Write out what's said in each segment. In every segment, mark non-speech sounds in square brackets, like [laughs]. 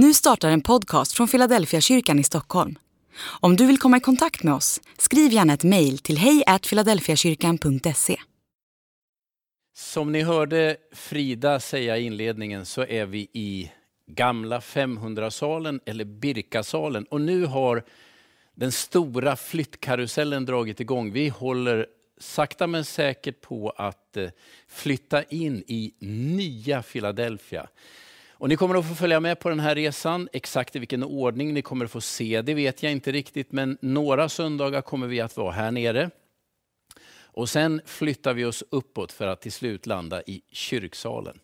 Nu startar en podcast från Philadelphia kyrkan i Stockholm. Om du vill komma i kontakt med oss, skriv gärna ett mejl till hejfiladelfiakyrkan.se. Som ni hörde Frida säga i inledningen så är vi i gamla 500-salen eller Birkasalen och nu har den stora flyttkarusellen dragit igång. Vi håller sakta men säkert på att eh, flytta in i nya Philadelphia. Och ni kommer att få följa med på den här resan. Exakt i vilken ordning ni kommer att få se det vet jag inte riktigt, men några söndagar kommer vi att vara här nere. Och sen flyttar vi oss uppåt för att till slut landa i kyrksalen.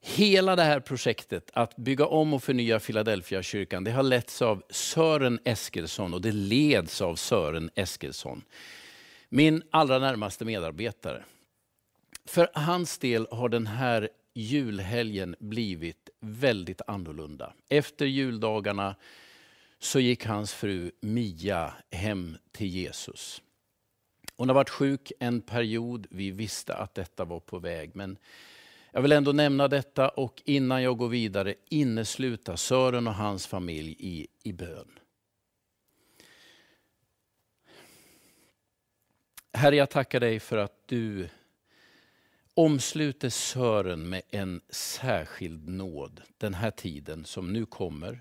Hela det här projektet att bygga om och förnya Philadelphia kyrkan, det har letts av Sören Eskilsson och det leds av Sören Eskilsson. Min allra närmaste medarbetare. För hans del har den här julhelgen blivit väldigt annorlunda. Efter juldagarna så gick hans fru Mia hem till Jesus. Hon har varit sjuk en period, vi visste att detta var på väg. Men jag vill ändå nämna detta och innan jag går vidare innesluta Sören och hans familj i, i bön. Herre, jag tackar dig för att du omsluter Sören med en särskild nåd den här tiden som nu kommer.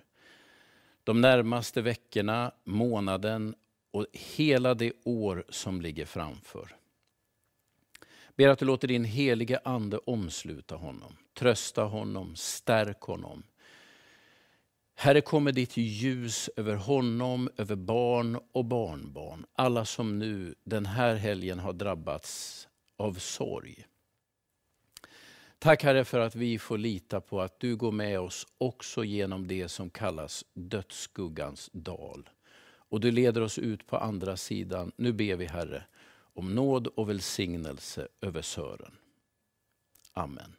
De närmaste veckorna, månaden och hela det år som ligger framför. Ber att du låter din helige Ande omsluta honom, trösta honom, stärk honom. Herre, kommer ditt ljus över honom, över barn och barnbarn. Alla som nu den här helgen har drabbats av sorg. Tack Herre för att vi får lita på att du går med oss också genom det som kallas dödsskuggans dal. Och du leder oss ut på andra sidan. Nu ber vi Herre om nåd och välsignelse över Sören. Amen.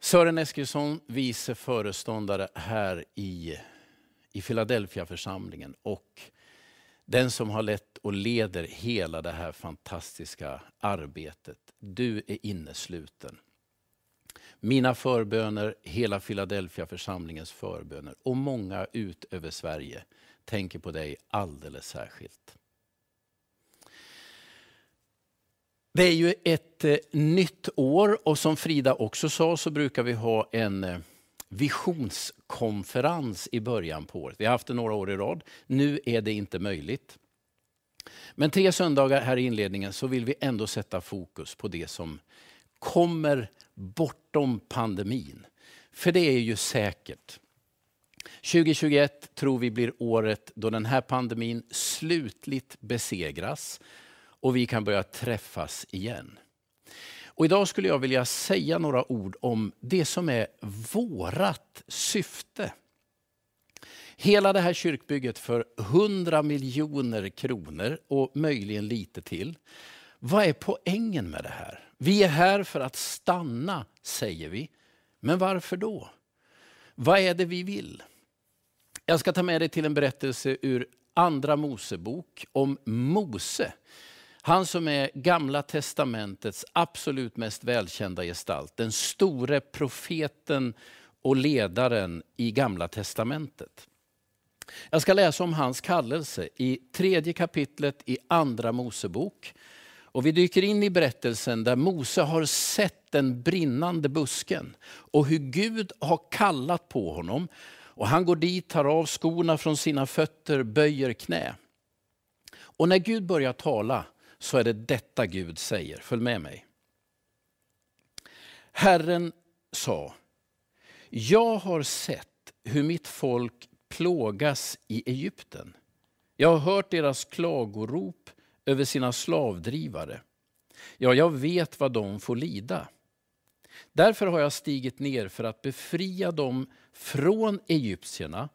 Sören Eskilsson, vice föreståndare här i, i Philadelphia församlingen och den som har lett och leder hela det här fantastiska arbetet. Du är innesluten. Mina förböner, hela Philadelphia församlingens förböner och många ut över Sverige tänker på dig alldeles särskilt. Det är ju ett eh, nytt år och som Frida också sa så brukar vi ha en eh, visionskonferens i början på året. Vi har haft det några år i rad. Nu är det inte möjligt. Men tre söndagar här i inledningen så vill vi ändå sätta fokus på det som kommer bortom pandemin. För det är ju säkert. 2021 tror vi blir året då den här pandemin slutligt besegras och vi kan börja träffas igen. Och idag skulle jag vilja säga några ord om det som är vårat syfte. Hela det här kyrkbygget för 100 miljoner kronor och möjligen lite till. Vad är poängen med det här? Vi är här för att stanna, säger vi. Men varför då? Vad är det vi vill? Jag ska ta med dig till en berättelse ur Andra Mosebok om Mose. Han som är Gamla testamentets absolut mest välkända gestalt. Den store profeten och ledaren i Gamla testamentet. Jag ska läsa om hans kallelse i tredje kapitlet i Andra Mosebok. Och vi dyker in i berättelsen där Mose har sett den brinnande busken och hur Gud har kallat på honom. Och Han går dit, tar av skorna från sina fötter, böjer knä. Och när Gud börjar tala så är det detta Gud säger. Följ med mig. Herren sa, jag har sett hur mitt folk plågas i Egypten. Jag har hört deras klagorop över sina slavdrivare. Ja, jag vet vad de får lida. Därför har jag stigit ner för att befria dem från egyptierna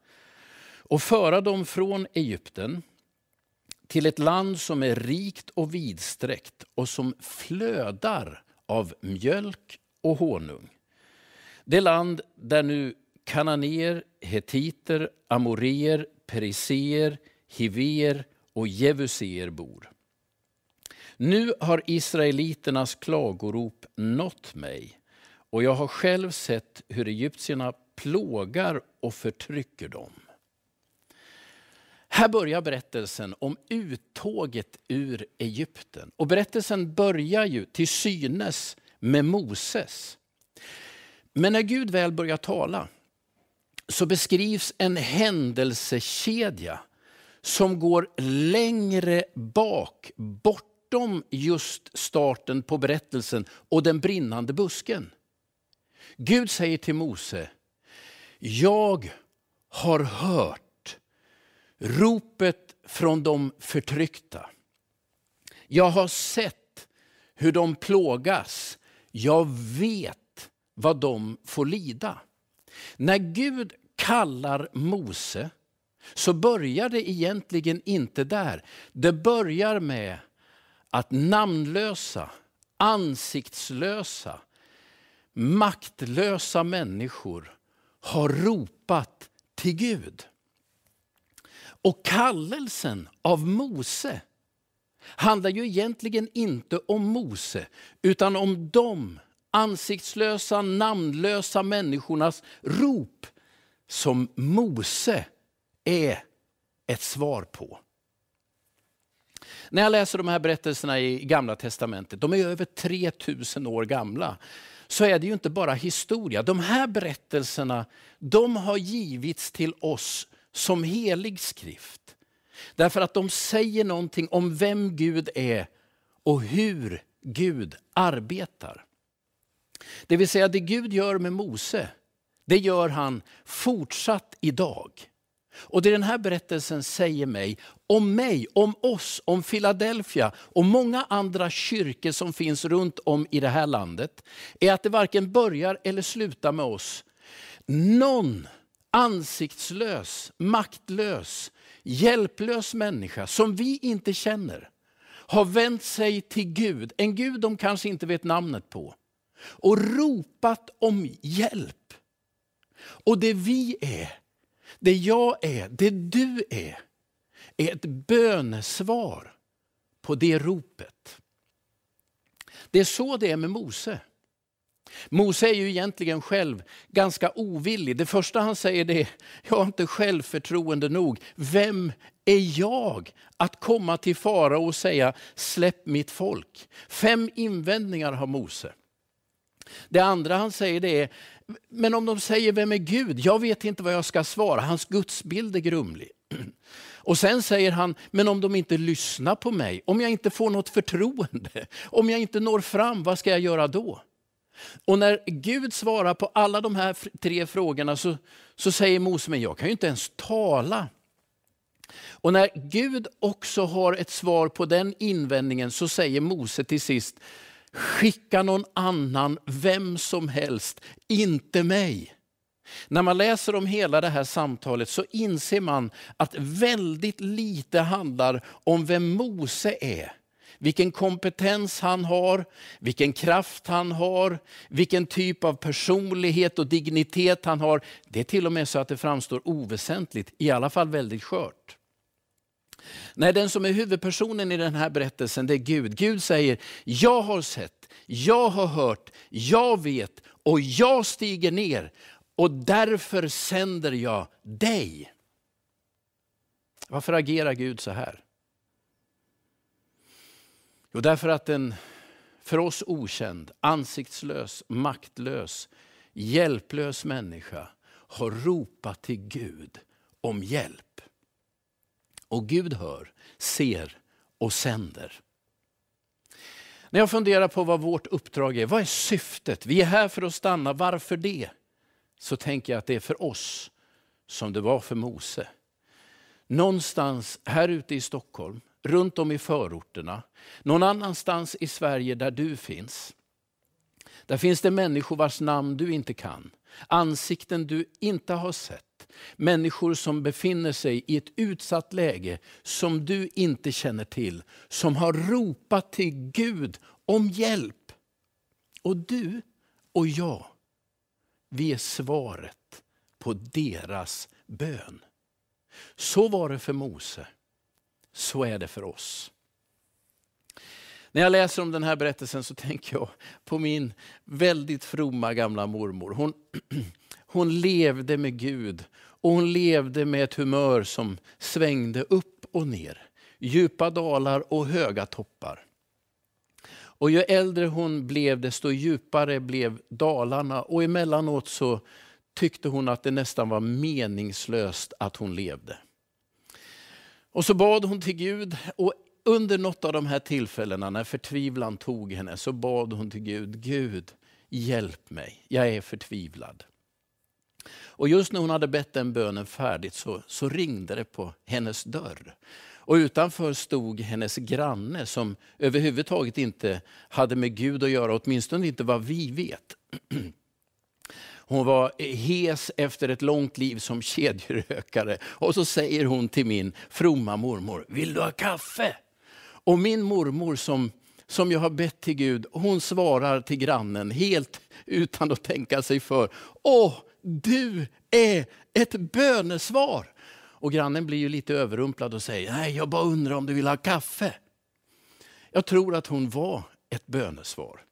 och föra dem från Egypten till ett land som är rikt och vidsträckt och som flödar av mjölk och honung. Det land där nu kananéer, hetiter, amoreer, periseer, hiver och jevuséer bor. Nu har israeliternas klagorop nått mig Och jag har själv sett hur egyptierna plågar och förtrycker dem. Här börjar berättelsen om uttåget ur Egypten. Och berättelsen börjar ju till synes med Moses. Men när Gud väl börjar tala så beskrivs en händelsekedja som går längre bak, bortom just starten på berättelsen och den brinnande busken. Gud säger till Mose, jag har hört ropet från de förtryckta. Jag har sett hur de plågas. Jag vet vad de får lida. När Gud kallar Mose så börjar det egentligen inte där. Det börjar med att namnlösa, ansiktslösa, maktlösa människor har ropat till Gud. Och kallelsen av Mose handlar ju egentligen inte om Mose, utan om de ansiktslösa, namnlösa människornas rop som Mose är ett svar på. När jag läser de här berättelserna i Gamla Testamentet, de är över 3000 år gamla, så är det ju inte bara historia. De här berättelserna, de har givits till oss som helig skrift. Därför att de säger någonting om vem Gud är och hur Gud arbetar. Det vill säga det Gud gör med Mose, det gör han fortsatt idag. Och det den här berättelsen säger mig, om mig, om oss, om Philadelphia och många andra kyrkor som finns runt om i det här landet, är att det varken börjar eller slutar med oss. Någon ansiktslös, maktlös, hjälplös människa som vi inte känner har vänt sig till Gud, en Gud de kanske inte vet namnet på, och ropat om hjälp. Och det vi är, det jag är, det du är, är ett bönesvar på det ropet. Det är så det är med Mose. Mose är ju egentligen själv ganska ovillig. Det första han säger är, jag har inte självförtroende nog. Vem är jag att komma till fara och säga, släpp mitt folk? Fem invändningar har Mose. Det andra han säger det är, men om de säger vem är Gud? Jag vet inte vad jag ska svara. Hans gudsbild är grumlig. [clears throat] Och sen säger han, men om de inte lyssnar på mig, om jag inte får något förtroende, om jag inte når fram, vad ska jag göra då? Och när Gud svarar på alla de här tre frågorna så, så säger Mose, men jag kan ju inte ens tala. Och när Gud också har ett svar på den invändningen så säger Mose till sist, skicka någon annan, vem som helst, inte mig. När man läser om hela det här samtalet så inser man att väldigt lite handlar om vem Mose är. Vilken kompetens han har, vilken kraft han har, vilken typ av personlighet och dignitet han har. Det är till och med så att det framstår oväsentligt, i alla fall väldigt skört. Nej, den som är huvudpersonen i den här berättelsen det är Gud. Gud säger, jag har sett, jag har hört, jag vet och jag stiger ner och därför sänder jag dig. Varför agerar Gud så här? Jo, därför att en för oss okänd, ansiktslös, maktlös, hjälplös människa har ropat till Gud om hjälp. Och Gud hör, ser och sänder. När jag funderar på vad vårt uppdrag är, vad är syftet? Vi är här för att stanna, varför det? Så tänker jag att det är för oss som det var för Mose. Någonstans här ute i Stockholm, runt om i förorterna, någon annanstans i Sverige där du finns. Där finns det människor vars namn du inte kan, ansikten du inte har sett. Människor som befinner sig i ett utsatt läge som du inte känner till. Som har ropat till Gud om hjälp. Och du och jag, vi är svaret på deras bön. Så var det för Mose. Så är det för oss. När jag läser om den här berättelsen så [laughs] tänker jag på min väldigt fromma gamla mormor. Hon, [clears throat] hon levde med Gud och hon levde med ett humör som svängde upp och ner. Djupa dalar och höga toppar. Och ju äldre hon blev, desto djupare blev dalarna. Och emellanåt så tyckte hon att det nästan var meningslöst att hon levde. Och så bad hon till Gud och under något av de här tillfällena när förtvivlan tog henne så bad hon till Gud, Gud hjälp mig, jag är förtvivlad. Och just när hon hade bett den bönen färdigt så, så ringde det på hennes dörr. Och utanför stod hennes granne som överhuvudtaget inte hade med Gud att göra, åtminstone inte vad vi vet. Hon var hes efter ett långt liv som kedjerökare. Och så säger hon till min fromma mormor, vill du ha kaffe? Och min mormor som, som jag har bett till Gud, hon svarar till grannen helt utan att tänka sig för. Åh, du är ett bönesvar! Och grannen blir ju lite överrumplad och säger, nej jag bara undrar om du vill ha kaffe. Jag tror att hon var ett bönesvar.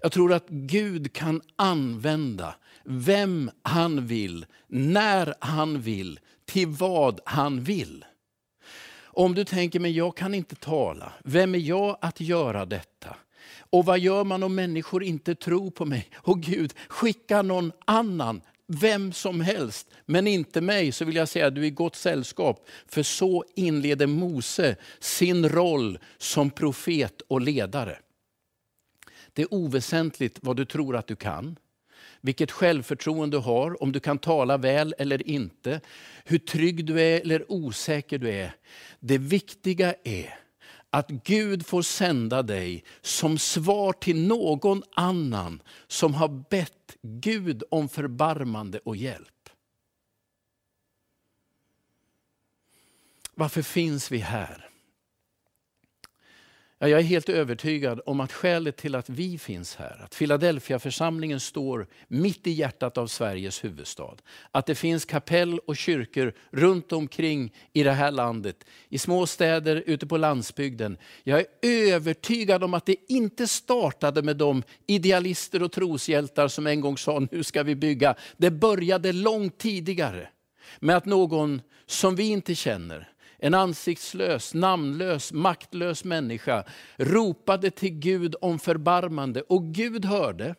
Jag tror att Gud kan använda vem han vill, när han vill, till vad han vill. Om du tänker, men jag kan inte tala, vem är jag att göra detta? Och vad gör man om människor inte tror på mig? Och Gud, skicka någon annan, vem som helst, men inte mig, så vill jag säga att du är i gott sällskap. För så inleder Mose sin roll som profet och ledare. Det är oväsentligt vad du tror att du kan, vilket självförtroende du har, om du kan tala väl eller inte, hur trygg du är eller osäker du är. Det viktiga är att Gud får sända dig som svar till någon annan som har bett Gud om förbarmande och hjälp. Varför finns vi här? Ja, jag är helt övertygad om att skälet till att vi finns här, att Philadelphia-församlingen står mitt i hjärtat av Sveriges huvudstad, att det finns kapell och kyrkor runt omkring i det här landet, i små städer, ute på landsbygden. Jag är övertygad om att det inte startade med de idealister och troshjältar som en gång sa, nu ska vi bygga. Det började långt tidigare med att någon som vi inte känner, en ansiktslös, namnlös, maktlös människa ropade till Gud om förbarmande. Och Gud hörde,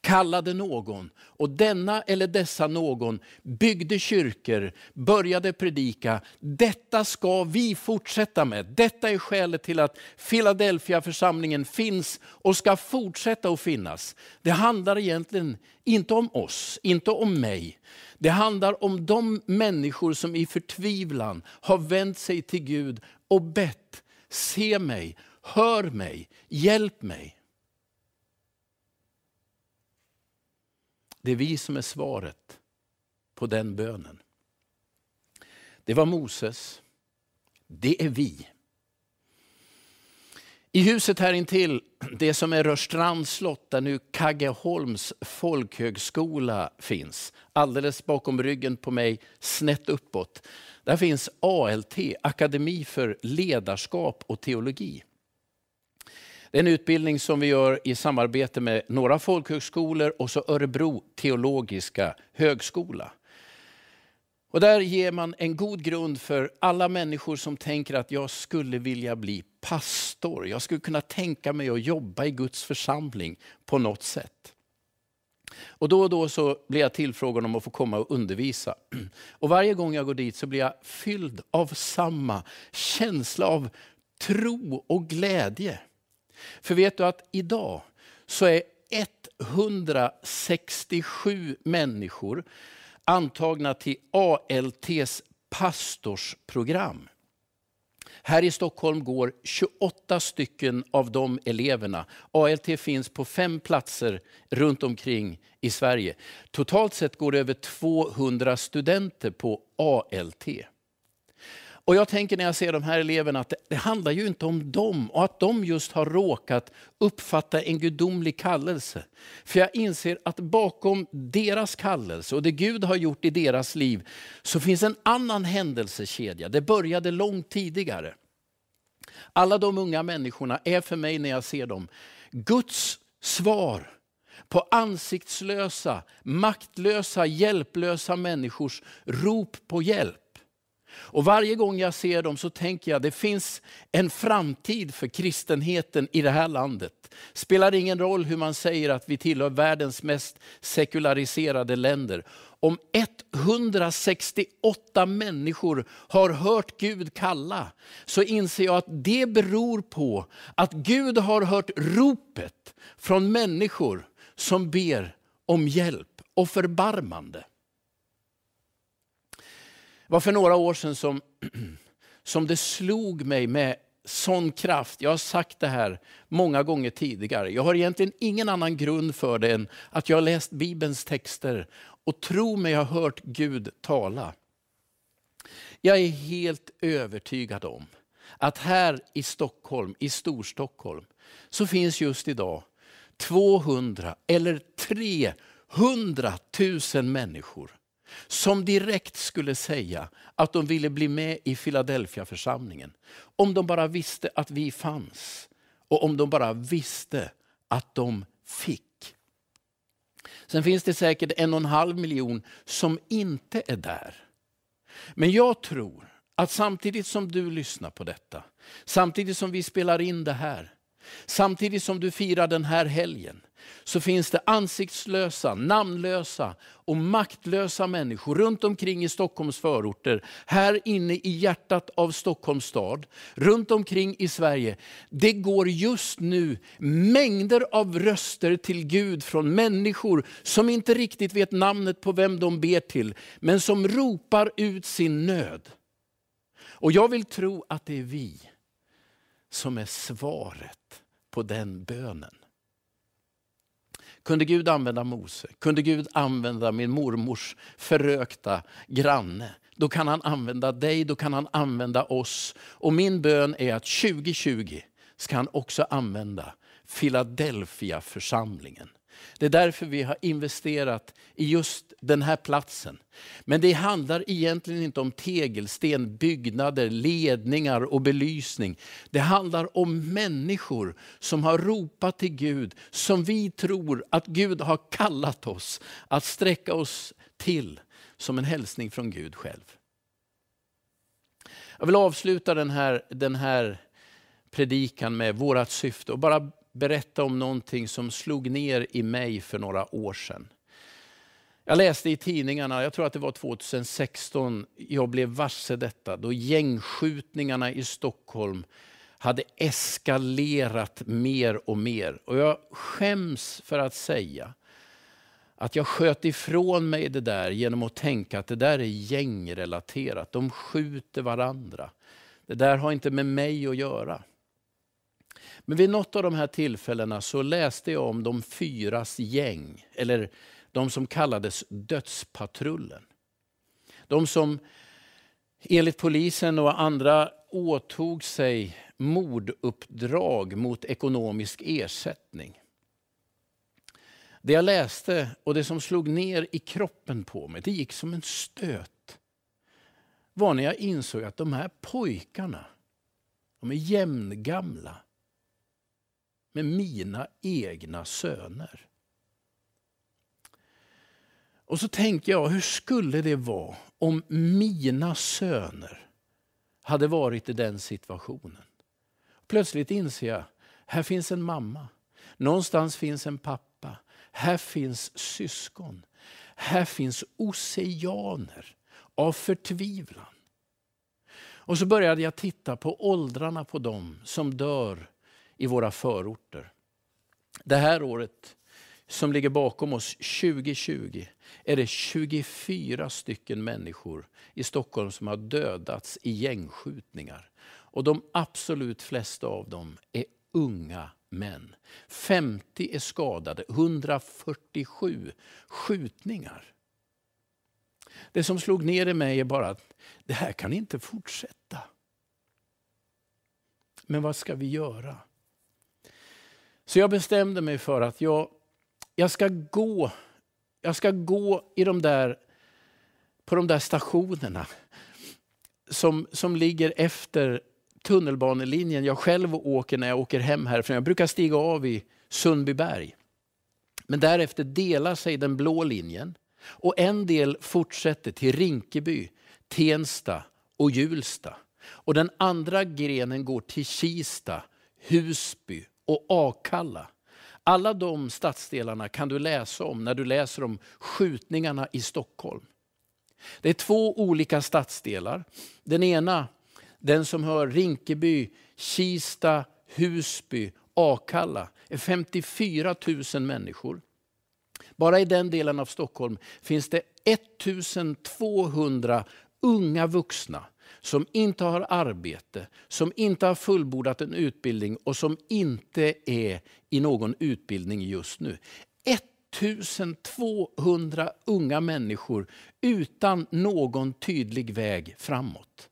kallade någon och denna eller dessa någon byggde kyrkor, började predika. Detta ska vi fortsätta med. Detta är skälet till att Philadelphia-församlingen finns och ska fortsätta att finnas. Det handlar egentligen inte om oss, inte om mig. Det handlar om de människor som i förtvivlan har vänt sig till Gud och bett, se mig, hör mig, hjälp mig. Det är vi som är svaret på den bönen. Det var Moses, det är vi. I huset här intill, det som är Rörstrands slott, där nu Kaggeholms folkhögskola finns, alldeles bakom ryggen på mig, snett uppåt. Där finns ALT, Akademi för ledarskap och teologi. Det är en utbildning som vi gör i samarbete med några folkhögskolor och så Örebro teologiska högskola. Och där ger man en god grund för alla människor som tänker att jag skulle vilja bli pastor. Jag skulle kunna tänka mig att jobba i Guds församling på något sätt. Och då och då så blir jag tillfrågad om att få komma och undervisa. [clears throat] Och varje gång jag går dit så blir jag fylld av samma känsla av tro och glädje. För vet du att idag så är 167 människor antagna till ALTs pastorsprogram. Här i Stockholm går 28 stycken av de eleverna. ALT finns på fem platser runt omkring i Sverige. Totalt sett går det över 200 studenter på ALT. Och jag tänker när jag ser de här eleverna att det, det, handlar ju inte om dem och att de just har råkat uppfatta en gudomlig kallelse. För jag inser att bakom deras kallelse och det Gud har gjort i deras liv så finns en annan händelsekedja. Det började långt tidigare. Alla de unga människorna är för mig när jag ser dem Guds svar på ansiktslösa, maktlösa, hjälplösa människors rop på hjälp. Och varje gång jag ser dem så tänker jag det finns en framtid för kristenheten i det här landet. Spelar ingen roll hur man säger att vi tillhör världens mest sekulariserade länder. Om 168 människor har hört Gud kalla, så inser jag att det beror på att Gud har hört ropet från människor som ber om hjälp och förbarmande. Det var för några år sedan som, [clears throat] som det slog mig med sån kraft. Jag har sagt det här många gånger tidigare. Jag har egentligen ingen annan grund för det än att jag har läst Bibelns texter och tro mig jag har hört Gud tala. Jag är helt övertygad om att här i Stockholm, i Storstockholm, så finns just idag 200 eller 300 000 människor som direkt skulle säga att de ville bli med i Philadelphia-församlingen. Om de bara visste att vi fanns och om de bara visste att de fick. Sen finns det säkert en och en halv miljon som inte är där. Men jag tror att samtidigt som du lyssnar på detta, samtidigt som vi spelar in det här, samtidigt som du firar den här helgen, så finns det ansiktslösa, namnlösa och maktlösa människor runt omkring i Stockholms förorter, här inne i hjärtat av Stockholms stad, runt omkring i Sverige. Det går just nu mängder av röster till Gud från människor som inte riktigt vet namnet på vem de ber till, men som ropar ut sin nöd. Och jag vill tro att det är vi som är svaret på den bönen. Kunde Gud använda Mose, kunde Gud använda min mormors förökta granne, då kan han använda dig, då kan han använda oss. Och min bön är att 2020 ska han också använda Philadelphia församlingen. Det är därför vi har investerat i just den här platsen. Men det handlar egentligen inte om tegelsten, byggnader, ledningar och belysning. Det handlar om människor som har ropat till Gud, som vi tror att Gud har kallat oss att sträcka oss till som en hälsning från Gud själv. Jag vill avsluta den här, den här predikan med vårt syfte och bara berätta om någonting som slog ner i mig för några år sedan. Jag läste i tidningarna, jag tror att det var 2016, jag blev varse detta, då gängskjutningarna i Stockholm hade eskalerat mer och mer. Och jag skäms för att säga att jag sköt ifrån mig det där genom att tänka att det där är gängrelaterat. De skjuter varandra. Det där har inte med mig att göra. Men vid något av de här tillfällena så läste jag om de fyras gäng, eller de som kallades Dödspatrullen. De som enligt polisen och andra åtog sig morduppdrag mot ekonomisk ersättning. Det jag läste och det som slog ner i kroppen på mig, det gick som en stöt, var när jag insåg att de här pojkarna, de är jämngamla med mina egna söner. Och så tänker jag, hur skulle det vara om mina söner hade varit i den situationen? Plötsligt inser jag, här finns en mamma. Någonstans finns en pappa. Här finns syskon. Här finns oceaner av förtvivlan. Och så började jag titta på åldrarna på dem som dör i våra förorter. Det här året som ligger bakom oss, 2020, är det 24 stycken människor i Stockholm som har dödats i gängskjutningar. Och de absolut flesta av dem är unga män. 50 är skadade, 147 skjutningar. Det som slog ner i mig är bara att det här kan inte fortsätta. Men vad ska vi göra? Så jag bestämde mig för att jag, jag, ska, gå, jag ska gå i de där, på de där stationerna som, som ligger efter tunnelbanelinjen jag själv åker när jag åker hem härifrån. Jag brukar stiga av i Sundbyberg. Men därefter delar sig den blå linjen och en del fortsätter till Rinkeby, Tensta och Hjulsta. Och den andra grenen går till Kista, Husby och Akalla. Alla de stadsdelarna kan du läsa om när du läser om skjutningarna i Stockholm. Det är två olika stadsdelar. Den ena, den som hör Rinkeby, Kista, Husby, Akalla, är 54 000 människor. Bara i den delen av Stockholm finns det 1200 unga vuxna som inte har arbete, som inte har fullbordat en utbildning och som inte är i någon utbildning just nu. 1200 unga människor utan någon tydlig väg framåt.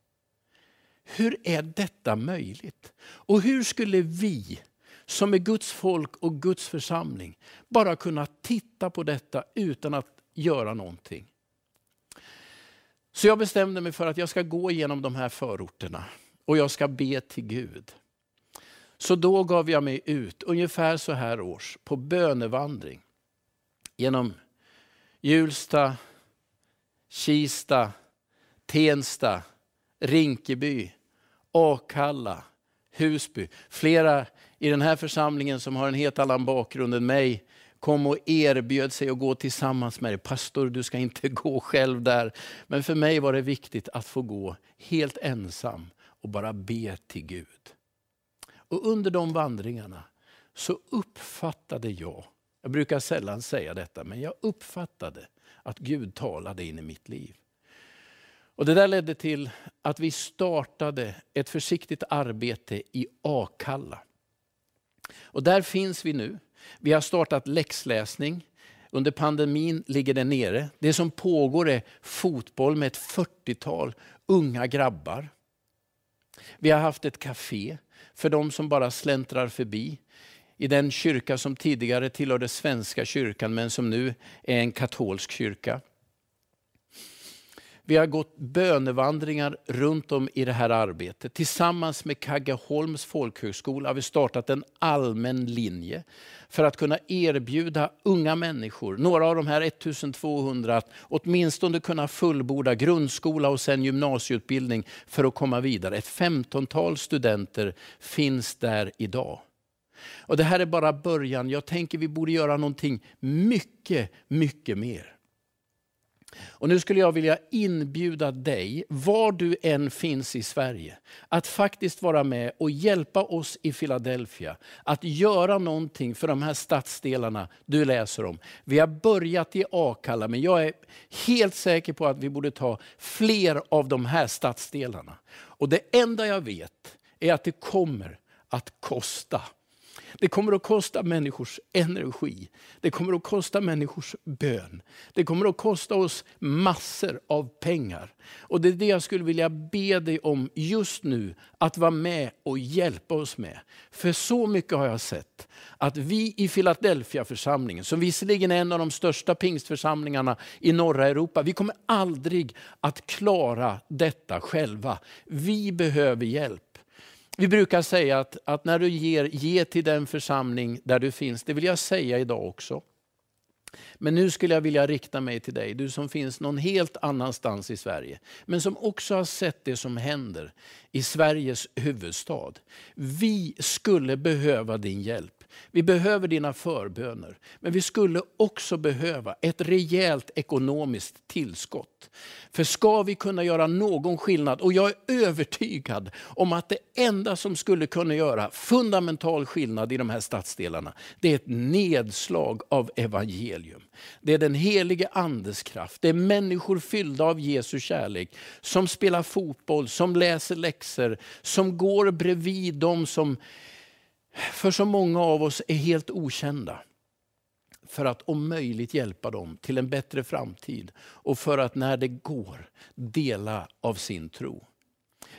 Hur är detta möjligt? Och hur skulle vi som är Guds folk och Guds församling bara kunna titta på detta utan att göra någonting? Så jag bestämde mig för att jag ska gå igenom de här förorterna och jag ska be till Gud. Så då gav jag mig ut, ungefär så här års, på bönevandring. Genom Hjulsta, Kista, Tensta, Rinkeby, Akalla, Husby. Flera i den här församlingen som har en helt annan bakgrund än mig kom och erbjöd sig att gå tillsammans med dig. Pastor, du ska inte [laughs] gå själv där. Men för mig var det viktigt att få gå helt ensam och bara be till Gud. Och under de vandringarna så uppfattade jag, jag brukar sällan säga detta, men jag uppfattade att Gud talade in i mitt liv. Och Det där ledde till att vi startade ett försiktigt arbete i Akalla. Och där finns vi nu. Vi har startat läxläsning. Under pandemin ligger det nere. Det som pågår är fotboll med ett 40-tal unga grabbar. Vi har haft ett café för de som bara släntrar förbi. I den kyrka som tidigare tillhörde Svenska kyrkan men som nu är en katolsk kyrka. Vi har gått bönevandringar runt om i det här arbetet. Tillsammans med Kaggeholms folkhögskola har vi startat en allmän linje för att kunna erbjuda unga människor, några av de här 1200, att åtminstone kunna fullborda grundskola och sen gymnasieutbildning för att komma vidare. Ett femtontal studenter finns där idag. Och Det här är bara början. Jag tänker vi borde göra någonting mycket, mycket mer. Och nu skulle jag vilja inbjuda dig, var du än finns i Sverige, att faktiskt vara med och hjälpa oss i Philadelphia att göra någonting för de här stadsdelarna du läser om. Vi har börjat i Akalla, men jag är helt säker på att vi borde ta fler av de här stadsdelarna. Och det enda jag vet är att det kommer att kosta. Det kommer att kosta människors energi. Det kommer att kosta människors bön. Det kommer att kosta oss massor av pengar. Och Det är det jag skulle vilja be dig om just nu, att vara med och hjälpa oss med. För så mycket har jag sett, att vi i Philadelphia församlingen, som visserligen är en av de största pingstförsamlingarna i norra Europa, vi kommer aldrig att klara detta själva. Vi behöver hjälp. Vi brukar säga att, att när du ger, ge till den församling där du finns. Det vill jag säga idag också. Men nu skulle jag vilja rikta mig till dig, du som finns någon helt annanstans i Sverige. Men som också har sett det som händer i Sveriges huvudstad. Vi skulle behöva din hjälp. Vi behöver dina förböner. Men vi skulle också behöva ett rejält ekonomiskt tillskott. För ska vi kunna göra någon skillnad, och jag är övertygad om att det enda som skulle kunna göra fundamental skillnad i de här stadsdelarna, det är ett nedslag av evangelium. Det är den helige andes kraft. Det är människor fyllda av Jesu kärlek, som spelar fotboll, som läser läxor, som går bredvid de som för så många av oss är helt okända. För att om möjligt hjälpa dem till en bättre framtid och för att när det går dela av sin tro.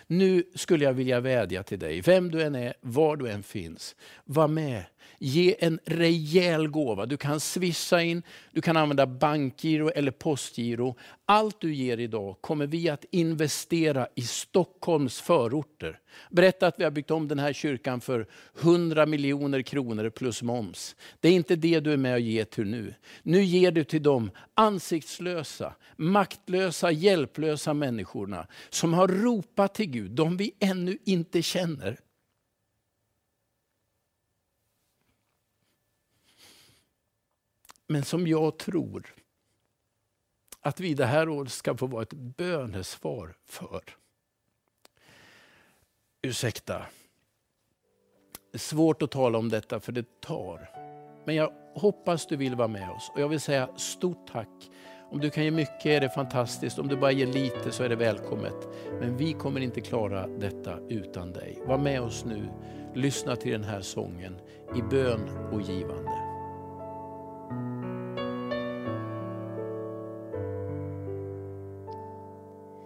Nu skulle jag vilja vädja till dig, vem du än är, var du än finns. Var med, ge en rejäl gåva. Du kan swissa in, du kan använda bankgiro eller postgiro. Allt du ger idag kommer vi att investera i Stockholms förorter. Berätta att vi har byggt om den här kyrkan för 100 miljoner kronor plus moms. Det är inte det du är med och ger till nu. Nu ger du till de ansiktslösa, maktlösa, hjälplösa människorna som har ropat till Gud, de vi ännu inte känner. Men som jag tror att vi det här året ska få vara ett bönesvar för. Ursäkta, det är svårt att tala om detta för det tar. Men jag hoppas du vill vara med oss och jag vill säga stort tack. Om du kan ge mycket är det fantastiskt, om du bara ger lite så är det välkommet. Men vi kommer inte klara detta utan dig. Var med oss nu, lyssna till den här sången i bön och givande.